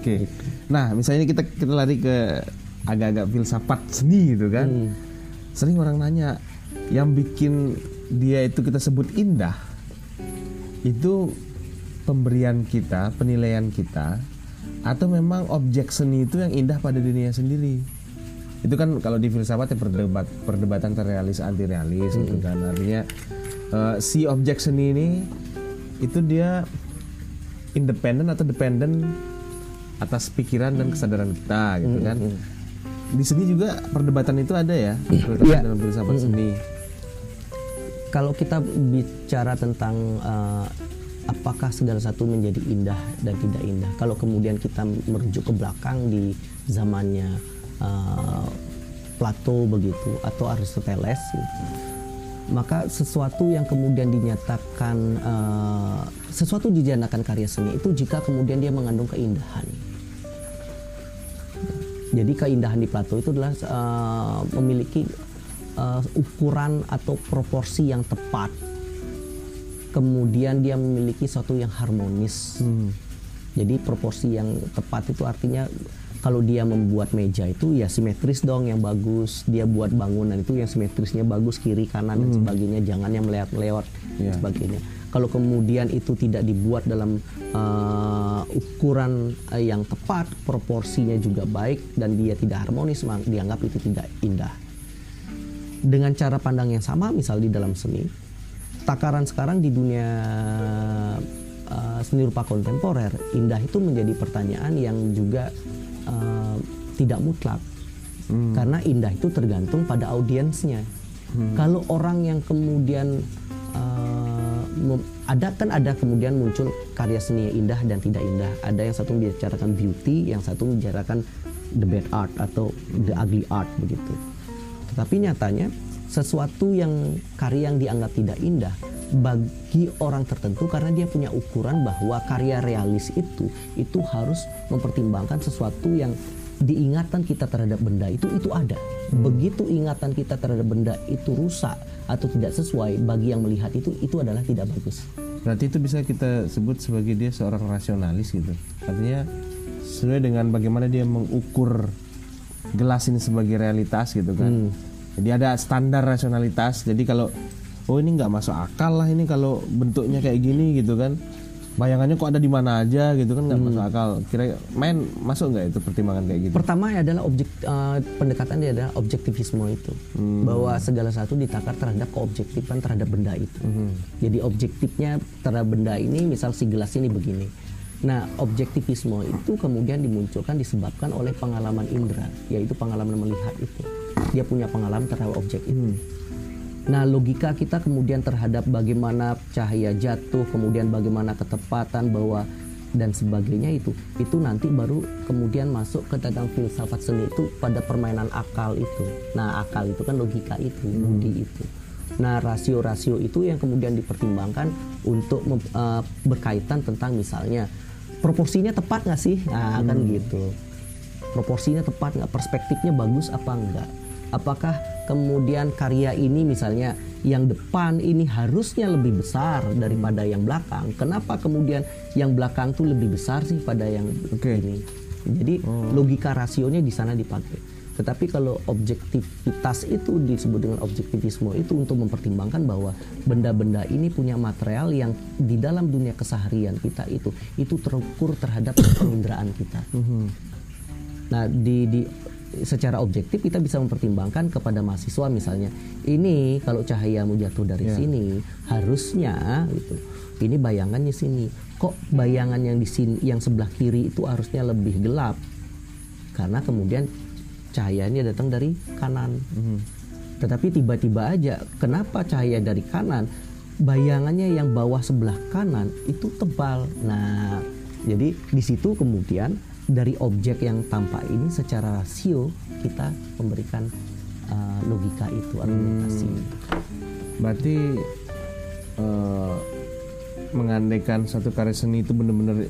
Oke. Nah, misalnya kita kita lari ke agak-agak filsafat seni gitu kan. Hmm. Sering orang nanya, yang bikin dia itu kita sebut indah, itu pemberian kita, penilaian kita, atau memang objek seni itu yang indah pada dirinya sendiri. Itu kan kalau di filsafat ya perdebat, perdebatan terrealis anti realis gitu kan. Artinya eh, si objek seni ini itu dia independen atau dependen atas pikiran dan kesadaran kita gitu kan. Di seni juga perdebatan itu ada ya, terutama Iya. dalam filsafat seni. Kalau kita bicara tentang eh, apakah segala satu menjadi indah dan tidak indah, kalau kemudian kita merujuk ke belakang di zamannya eh, Plato begitu atau Aristoteles, gitu, maka sesuatu yang kemudian dinyatakan eh, sesuatu dinyatakan karya seni itu jika kemudian dia mengandung keindahan. Jadi keindahan di Plato itu adalah eh, memiliki eh, ukuran atau proporsi yang tepat. Kemudian dia memiliki suatu yang harmonis. Jadi proporsi yang tepat itu artinya kalau dia membuat meja itu ya simetris dong yang bagus. Dia buat bangunan itu yang simetrisnya bagus kiri kanan dan sebagainya. Jangan yang melewat-melewat dan Iya. sebagainya. Kalau kemudian itu tidak dibuat dalam uh, ukuran uh, yang tepat, proporsinya juga baik dan dia tidak harmonis, dianggap itu tidak indah. Dengan cara pandang yang sama, misal di dalam seni, takaran sekarang di dunia uh, seni rupa kontemporer, indah itu menjadi pertanyaan yang juga uh, tidak mutlak. Karena indah itu tergantung pada audiensnya. Kalau orang yang kemudian uh, ada kan ada kemudian muncul karya seni yang indah dan tidak indah. Ada yang satu membicarakan beauty, yang satu membicarakan the bad art atau the ugly art begitu. Tetapi nyatanya sesuatu yang karya yang dianggap tidak indah bagi orang tertentu karena dia punya ukuran bahwa karya realis itu itu harus mempertimbangkan sesuatu yang diingatan kita terhadap benda itu itu ada. Begitu ingatan kita terhadap benda itu rusak atau tidak sesuai bagi yang melihat itu itu adalah tidak bagus. Berarti itu bisa kita sebut sebagai dia seorang rasionalis gitu. Artinya sesuai dengan bagaimana dia mengukur gelas ini sebagai realitas gitu kan. Jadi ada standar rasionalitas. Jadi kalau oh ini nggak masuk akal lah ini kalau bentuknya kayak gini gitu kan. Bayangannya kok ada di mana aja gitu kan nggak masuk akal. Kira main masuk nggak itu pertimbangan kayak gitu? Pertama adalah objek eh, pendekatan dia adalah objektivisme itu bahwa segala satu ditakar terhadap keobjektifan terhadap benda itu. Jadi objektifnya terhadap benda ini misal si gelas ini begini. Nah, objektivisme itu kemudian dimunculkan disebabkan oleh pengalaman indera, yaitu pengalaman melihat itu. Dia punya pengalaman terhadap objek itu. Nah, logika kita kemudian terhadap bagaimana cahaya jatuh, kemudian bagaimana ketepatan bahwa dan sebagainya itu, itu nanti baru kemudian masuk ke dalam filsafat seni itu pada permainan akal itu. Nah, akal itu kan logika itu, budi itu. Nah, rasio-rasio itu yang kemudian dipertimbangkan untuk eh, berkaitan tentang misalnya proporsinya tepat nggak sih? Nah, kan gitu proporsinya tepat nggak perspektifnya bagus apa enggak apakah kemudian karya ini misalnya yang depan ini harusnya lebih besar daripada yang belakang. Kenapa kemudian yang belakang tuh lebih besar sih pada yang Oke. ini? Jadi logika rasionya di sana dipakai. Tetapi kalau objektivitas itu disebut dengan objektivisme itu untuk mempertimbangkan bahwa benda-benda ini punya material yang di dalam dunia keseharian kita itu itu terukur terhadap penginderaan kita. Nah, di, di secara objektif kita bisa mempertimbangkan kepada mahasiswa misalnya, ini kalau cahayamu jatuh dari Ya. sini harusnya gitu. Ini bayangannya sini. Kok bayangan yang di sini yang sebelah kiri itu harusnya lebih gelap? Karena kemudian cahayanya datang dari kanan. Tetapi tiba-tiba aja kenapa cahaya dari kanan bayangannya yang bawah sebelah kanan itu tebal. Nah, jadi di situ kemudian dari objek yang tampak ini secara rasio kita memberikan uh, logika itu argumentasi. Berarti eh, mengandaikan satu karya seni itu benar-benar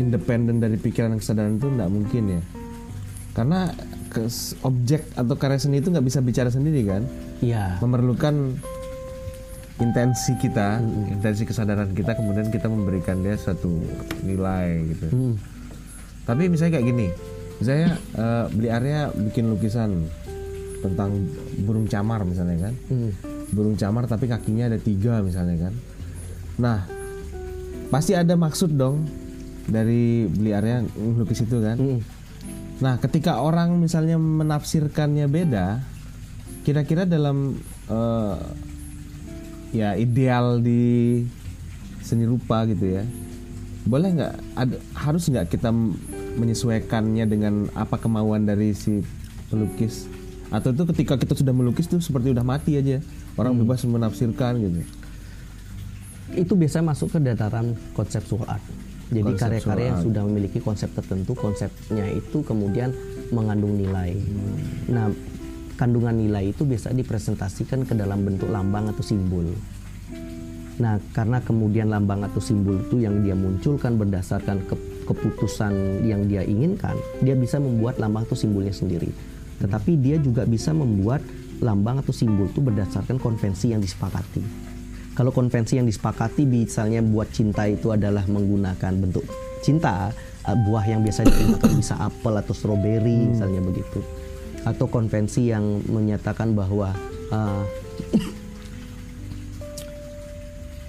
independen dari pikiran dan kesadaran itu nggak mungkin ya. Karena objek atau karya seni itu nggak bisa bicara sendiri kan, Iya. memerlukan intensi kita, intensi kesadaran kita, kemudian kita memberikan dia suatu nilai gitu. Hmm. Tapi misalnya kayak gini, misalnya eh, beli area bikin lukisan tentang burung camar misalnya kan, Hmm. burung camar tapi kakinya ada tiga misalnya kan. Nah, pasti ada maksud dong dari beli area lukis itu kan. Hmm. Nah, ketika orang misalnya menafsirkannya beda, kira-kira dalam eh, ya ideal di seni rupa gitu ya, boleh nggak? Harus nggak kita menyesuaikannya dengan apa kemauan dari si pelukis? Atau itu ketika kita sudah melukis tuh seperti udah mati aja, orang bebas menafsirkan gitu. itu biasanya masuk ke dataran konseptual art. Jadi karya-karya yang sudah memiliki konsep tertentu, konsepnya itu kemudian mengandung nilai. Nah, kandungan nilai itu biasa dipresentasikan ke dalam bentuk lambang atau simbol. Nah, karena kemudian lambang atau simbol itu yang dia munculkan berdasarkan ke- keputusan yang dia inginkan, dia bisa membuat lambang atau simbolnya sendiri. Tetapi dia juga bisa membuat lambang atau simbol itu berdasarkan konvensi yang disepakati. Kalau konvensi yang disepakati misalnya buat cinta itu adalah menggunakan bentuk cinta, eh, buah yang biasa digunakan bisa apel atau stroberi misalnya begitu. Atau konvensi yang menyatakan bahwa eh,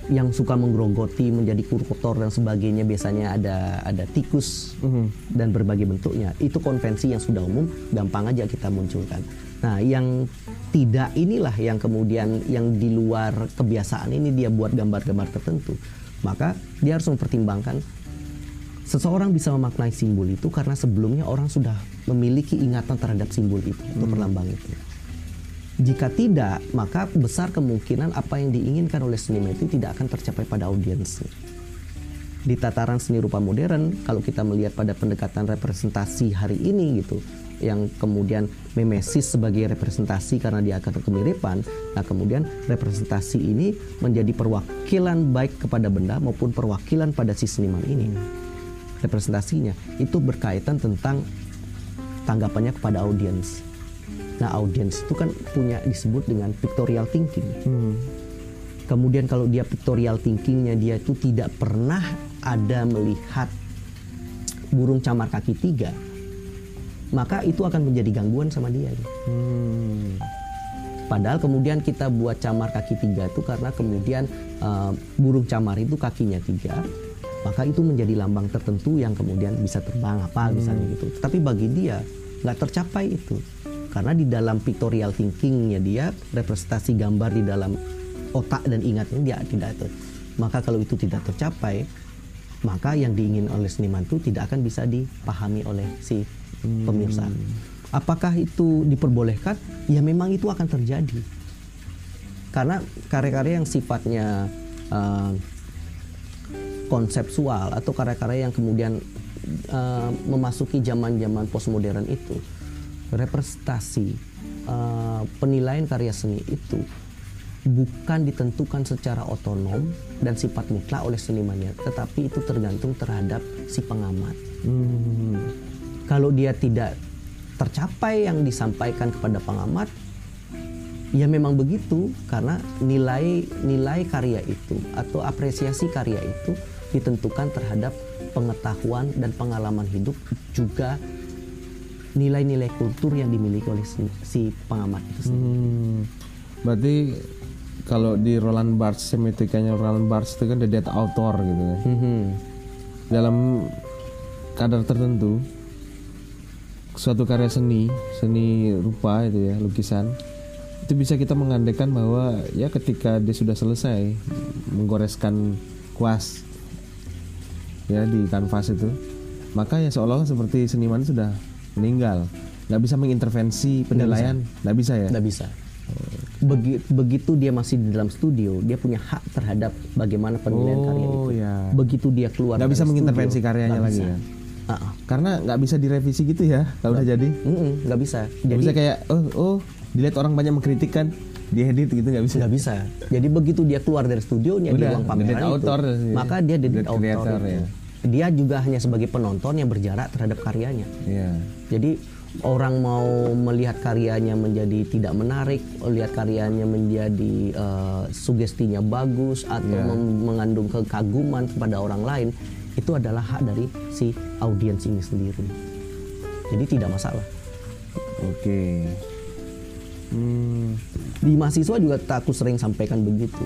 yang suka menggerogoti menjadi kotor dan sebagainya biasanya ada ada tikus dan berbagai bentuknya. Itu konvensi yang sudah umum gampang aja kita munculkan. Nah yang tidak inilah yang kemudian yang di luar kebiasaan ini dia buat gambar-gambar tertentu. Maka dia harus mempertimbangkan seseorang bisa memaknai simbol itu karena sebelumnya orang sudah memiliki ingatan terhadap simbol itu atau perlambang itu jika tidak, maka besar kemungkinan apa yang diinginkan oleh seniman itu tidak akan tercapai pada audiensnya. Di tataran seni rupa modern, kalau kita melihat pada pendekatan representasi hari ini gitu, yang kemudian memesis sebagai representasi karena dia akan kemiripan, nah kemudian representasi ini menjadi perwakilan baik kepada benda maupun perwakilan pada si seniman ini. Representasinya itu berkaitan tentang tanggapannya kepada audiens. Nah, audiens itu kan punya disebut dengan pictorial thinking. Kemudian kalau dia pictorial thinkingnya dia itu tidak pernah ada melihat burung camar kaki tiga, maka itu akan menjadi gangguan sama dia. Hmm. Padahal kemudian kita buat camar kaki tiga itu karena kemudian eh, burung camar itu kakinya tiga, maka itu menjadi lambang tertentu yang kemudian bisa terbang apa misalnya gitu. Tapi bagi dia nggak tercapai itu karena di dalam pictorial thinkingnya dia representasi gambar di dalam otak dan ingatnya dia tidak ada. Maka kalau itu tidak tercapai, maka yang diingin oleh seniman itu tidak akan bisa dipahami oleh si pemirsa. Apakah itu diperbolehkan? Ya memang itu akan terjadi. Karena karya-karya yang sifatnya eh, konseptual atau karya-karya yang kemudian eh, memasuki zaman-zaman postmodern itu representasi eh, penilaian karya seni itu bukan ditentukan secara otonom dan sifat mutlak oleh senimannya, tetapi itu tergantung terhadap si pengamat. Hmm. Kalau dia tidak tercapai yang disampaikan kepada pengamat, ya memang begitu karena nilai nilai karya itu atau apresiasi karya itu ditentukan terhadap pengetahuan dan pengalaman hidup juga nilai-nilai kultur yang dimiliki oleh si, si pengamat itu sendiri. Hmm. Berarti kalau di Roland Barthes semiotikanya Roland Barthes itu kan the dead author gitu kan. Mhm. Dalam kadar tertentu suatu karya seni, seni rupa itu ya, lukisan itu bisa kita mengandaikan bahwa ya ketika dia sudah selesai menggoreskan kuas ya di kanvas itu, maka ya seolah-olah seperti seniman sudah meninggal, nggak bisa mengintervensi penilaian, nggak bisa ya. Nggak bisa. Begi- begitu dia masih di dalam studio, dia punya hak terhadap bagaimana penilaian karya itu. Oh ya. Begitu dia keluar Nggak bisa studio, mengintervensi karyanya lagi bisa. kan? Ah, ah. Karena nggak bisa direvisi gitu ya kalau udah jadi. Nggak bisa. Jadi bisa kayak oh oh dilihat orang banyak mengkritik kan diedit gitu nggak bisa. nggak bisa. Jadi begitu dia keluar dari studionya di Udah, ruang pameran itu, author maka dia Dead author creator, ya. Dia juga hanya sebagai penonton yang berjarak terhadap karyanya. Iya. Jadi orang mau melihat karyanya menjadi tidak menarik, lihat karyanya menjadi eh, sugestinya bagus atau Iya. mem- mengandung kekaguman kepada orang lain, itu adalah hak dari si audiens ini sendiri. Jadi tidak masalah. Oke. Hmm, Di mahasiswa juga aku sering sampaikan begitu.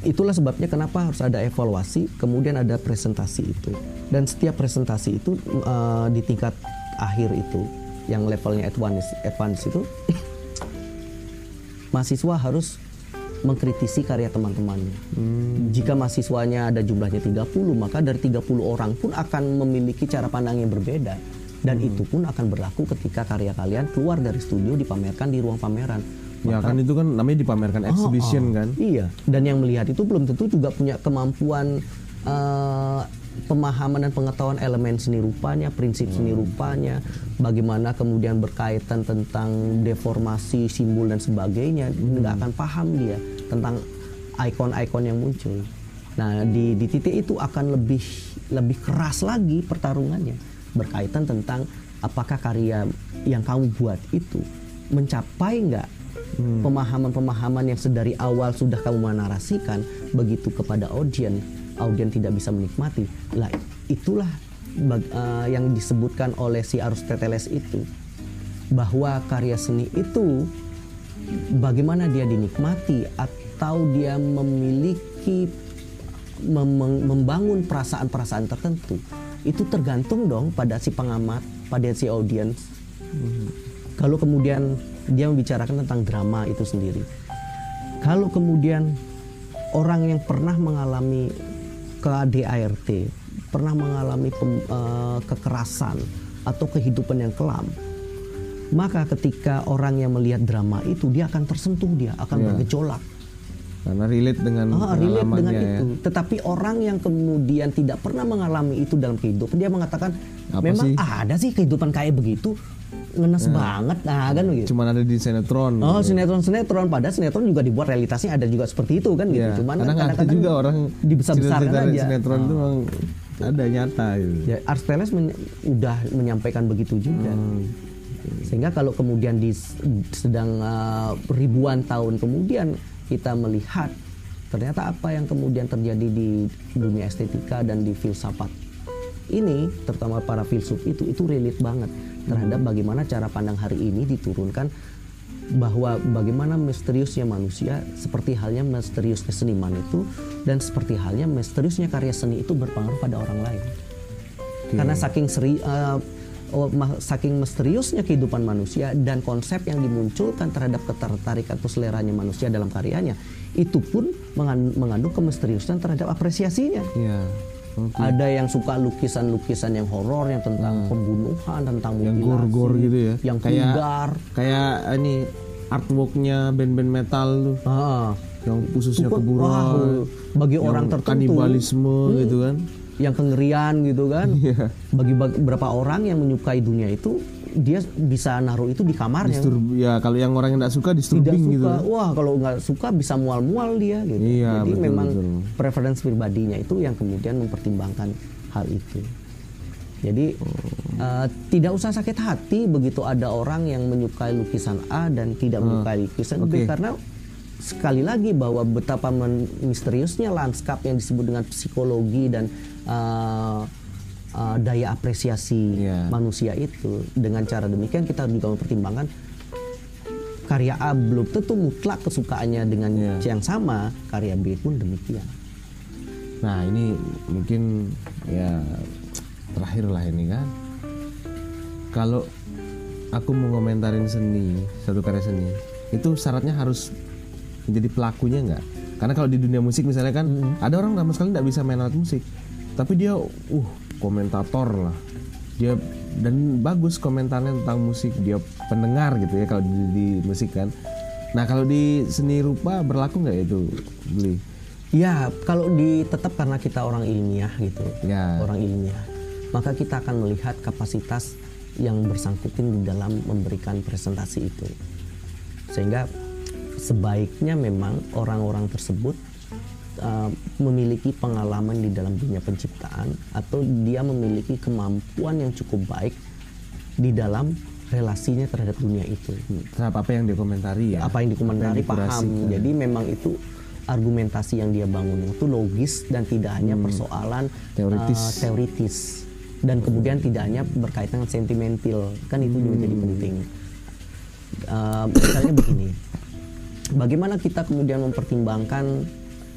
Itulah sebabnya kenapa harus ada evaluasi, kemudian ada presentasi itu. Dan setiap presentasi itu eh, di tingkat akhir itu, yang levelnya advance, advance itu, mahasiswa harus mengkritisi karya teman-temannya. Jika mahasiswanya ada jumlahnya 30, maka dari 30 orang pun akan memiliki cara pandang yang berbeda. Dan itu pun akan berlaku ketika karya kalian keluar dari studio dipamerkan di ruang pameran. Ya kan itu kan namanya dipamerkan exhibition Oh, oh. kan. Iya, dan yang melihat itu belum tentu juga punya kemampuan eh, pemahaman dan pengetahuan elemen seni rupanya, prinsip seni rupanya, bagaimana kemudian berkaitan tentang deformasi simbol dan sebagainya, nggak akan paham dia tentang ikon-ikon yang muncul. Nah, di di titik itu akan lebih lebih keras lagi pertarungannya berkaitan tentang apakah karya yang kamu buat itu mencapai nggak pemahaman-pemahaman yang sedari awal sudah kamu menarasikan begitu kepada audien audien tidak bisa menikmati. Lah itulah bag- eh, yang disebutkan oleh si Aristoteles itu bahwa karya seni itu bagaimana dia dinikmati atau dia memiliki mem- mem- membangun perasaan-perasaan tertentu itu tergantung dong pada si pengamat pada si audiens. Kalau kemudian dia membicarakan tentang drama itu sendiri kalau kemudian orang yang pernah mengalami KDART pernah mengalami pem- eh, kekerasan atau kehidupan yang kelam maka ketika orang yang melihat drama itu dia akan tersentuh dia akan Iya. bergejolak Karena relate dengan Ah, relate dengan ya. itu. Tetapi orang yang kemudian tidak pernah mengalami itu dalam kehidupan, dia mengatakan Apa memang sih?" ada sih kehidupan kayak begitu, ngenes banget, nah kan begitu. Cuman ada di sinetron. Oh gitu. sinetron-sinetron, padahal sinetron juga dibuat realitasnya ada juga seperti itu kan gitu. Iya, Cuman kan ada kadang-kadang juga orang dibesar-besarkan aja. sinetron itu memang ada nyata gitu. Ya, Aristoteles men- udah menyampaikan begitu juga. Hmm. Sehingga kalau kemudian di sedang uh, ribuan tahun kemudian kita melihat ternyata apa yang kemudian terjadi di dunia estetika dan di filsafat ini terutama para filsuf itu itu relate banget terhadap bagaimana cara pandang hari ini diturunkan bahwa bagaimana misteriusnya manusia seperti halnya misteriusnya seniman itu dan seperti halnya misteriusnya karya seni itu berpengaruh pada orang lain. Karena saking seri ma- saking misteriusnya kehidupan manusia dan konsep yang dimunculkan terhadap ketertarikan atau seleranya manusia dalam karyanya itu pun mengan- mengandung kemisteriusan terhadap apresiasinya. Iya. Oke. ada yang suka lukisan-lukisan yang horor yang tentang pembunuhan tentang Hmm. Yang gore-gore gitu ya. yang Kayak- vulgar Kayak ini artworknya band-band metal tuh. Ah, Yang khususnya Itu pun, keburu wah, bagi orang tertentu kanibalisme Hmm. gitu kan. yang kengerian gitu kan Iya. bagi bag- beberapa orang yang menyukai dunia itu dia bisa naruh itu di kamarnya Disturb ya kalau yang orang yang tidak suka tidak disturbing suka gitu. wah kalau nggak suka bisa mual-mual dia gitu Iya, jadi betul, memang betul. preferensi pribadinya itu yang kemudian mempertimbangkan hal itu jadi Oh. eh, tidak usah sakit hati begitu ada orang yang menyukai lukisan A dan tidak menyukai lukisan B Ah. Oke. karena sekali lagi bahwa betapa misteriusnya lanskap yang disebut dengan psikologi dan eh, eh, daya apresiasi Iya. manusia itu dengan cara demikian kita juga mempertimbangkan karya A belum tentu mutlak kesukaannya dengan Iya. yang sama karya B pun demikian Nah ini mungkin ya terakhir lah ini kan. Kalau aku mau ngomentarin seni satu karya seni itu syaratnya harus menjadi pelakunya nggak? Karena kalau di dunia musik misalnya kan ada orang sama sekali nggak bisa main alat musik, tapi dia uh komentator lah. Dia dan bagus komentarnya tentang musik dia pendengar gitu ya kalau di, di musik kan. Nah kalau di seni rupa berlaku nggak itu beli? ya kalau di tetap karena kita orang ilmiah gitu Ya. orang ilmiah maka kita akan melihat kapasitas yang bersangkutin di dalam memberikan presentasi itu sehingga sebaiknya memang orang-orang tersebut uh, memiliki pengalaman di dalam dunia penciptaan atau dia memiliki kemampuan yang cukup baik di dalam relasinya terhadap dunia itu. Terhadap apa yang dia komentari ya? apa yang dikomentari Apa yang paham. jadi memang itu argumentasi yang dia bangun itu logis dan tidak hanya persoalan Teoritis. uh, teoritis. dan kemudian tidak hanya berkaitan dengan sentimental. Kan itu juga jadi penting. Uh, misalnya begini. Bagaimana kita kemudian mempertimbangkan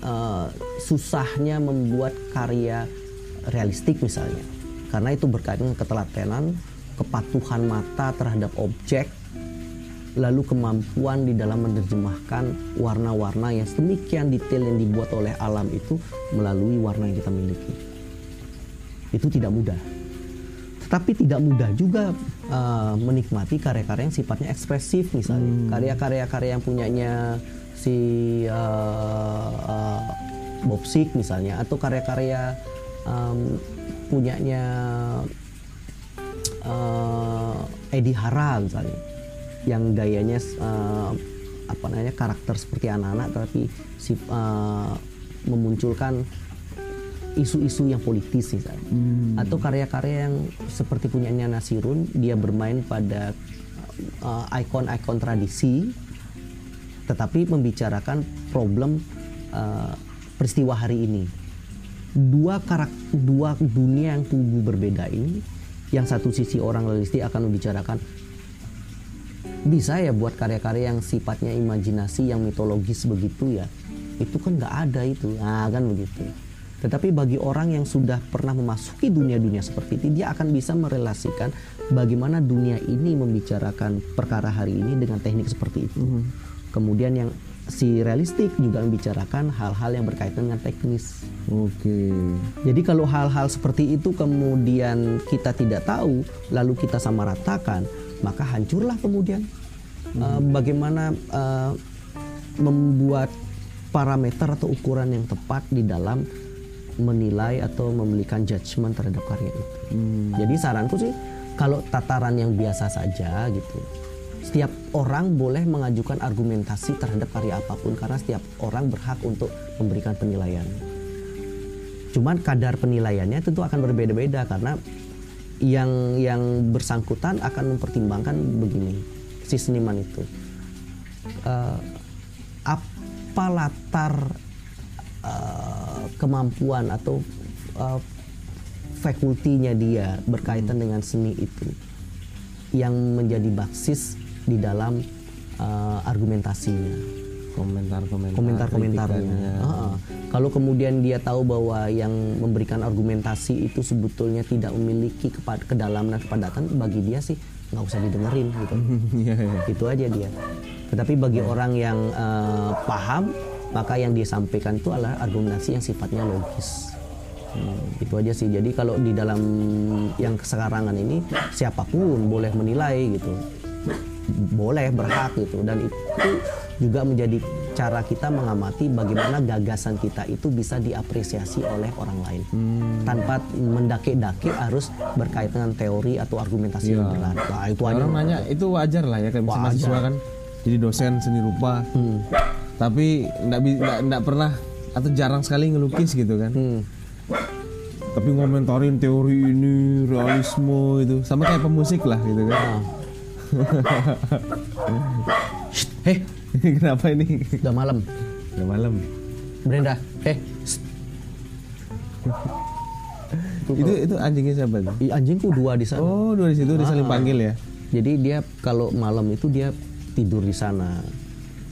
uh, susahnya membuat karya realistik misalnya. Karena itu berkaitan ketelatenan kepatuhan mata terhadap objek lalu kemampuan di dalam menerjemahkan warna-warna yang sedemikian detail yang dibuat oleh alam itu melalui warna yang kita miliki. Itu tidak mudah. Tetapi tidak mudah juga uh, menikmati karya-karya yang sifatnya ekspresif misalnya. Karya-karya karya yang punyanya si uh, uh, Bob Sick misalnya atau karya-karya um, punyanya uh, Eddie Hara misalnya yang gayanya uh, apa namanya karakter seperti anak-anak tapi si uh, memunculkan isu-isu yang politis misalnya. Atau karya-karya yang seperti punyanya Nasirun dia bermain pada uh, ikon-ikon tradisi tetapi membicarakan problem uh, peristiwa hari ini. Dua karakter dua dunia yang tubuh berbeda ini yang satu sisi orang realistik akan membicarakan bisa ya buat karya-karya yang sifatnya imajinasi yang mitologis begitu ya? Itu kan nggak ada itu. Nah kan begitu. Tetapi bagi orang yang sudah pernah memasuki dunia-dunia seperti itu dia akan bisa merelasikan bagaimana dunia ini membicarakan perkara hari ini dengan teknik seperti itu kemudian yang si realistik juga membicarakan hal-hal yang berkaitan dengan teknis Oke. jadi kalau hal-hal seperti itu kemudian kita tidak tahu, lalu kita samaratakan, maka hancurlah kemudian uh, bagaimana uh, membuat parameter atau ukuran yang tepat di dalam menilai atau memberikan judgement terhadap karya itu. Jadi saranku sih kalau tataran yang biasa saja gitu. Setiap orang boleh mengajukan argumentasi terhadap karya apa pun karena setiap orang berhak untuk memberikan penilaian. Cuman kadar penilaiannya tentu akan berbeda-beda karena yang yang bersangkutan akan mempertimbangkan begini si seniman itu Eh, apa latar eh, kemampuan atau eh, fakultinya dia berkaitan dengan seni itu yang menjadi basis di dalam eh, argumentasinya Komentar-komentar. komentar-komentarnya. Kalau kemudian dia tahu bahwa yang memberikan argumentasi itu sebetulnya tidak memiliki kepada kedalaman kepadatan, bagi dia sih nggak usah didengerin gitu. Iya, iya. itu aja dia. Tetapi bagi orang yang eh, paham, maka yang dia sampaikan itu adalah argumentasi yang sifatnya logis. Hmm, itu aja sih. Jadi kalau di dalam yang kesekarangan ini siapa pun boleh menilai gitu, boleh berhak gitu. Dan itu juga menjadi cara kita mengamati bagaimana gagasan kita itu bisa diapresiasi oleh orang lain tanpa mendake-dake harus berkaitan dengan teori atau argumentasi yang berat. Nah, itu. Orang nanya itu wajar lah ya kayak Wajar. mahasiswa kan jadi dosen seni rupa. Hmm. Tapi nggak pernah atau jarang sekali ngelukis gitu kan. Hmm. Tapi ngomentarin teori ini, realisme itu sama kayak pemusik lah gitu kan. Heh, Kenapa ini? udah malam. Udah malam. Brenda, eh. Itu itu anjingnya siapa anjingku dua di sana. Oh, dua di situ Ah. panggil ya. Jadi dia kalau malam itu dia tidur di sana.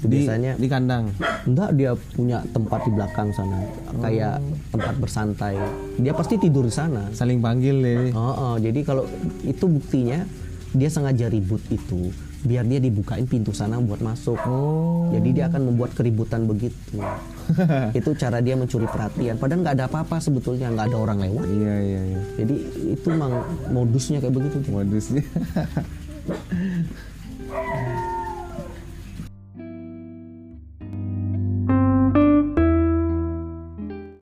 Di, biasanya di kandang. enggak dia punya tempat di belakang sana, kayak tempat bersantai. Dia pasti tidur di sana. Saling panggil ya. Oh, oh, jadi kalau itu buktinya dia sengaja ribut itu biar dia dibukain pintu sana buat masuk. Oh. Jadi dia akan membuat keributan begitu. itu cara dia mencuri perhatian. Padahal nggak ada apa-apa sebetulnya, nggak ada orang lewat. Iya iya iya. Jadi itu memang modusnya kayak begitu. Modusnya.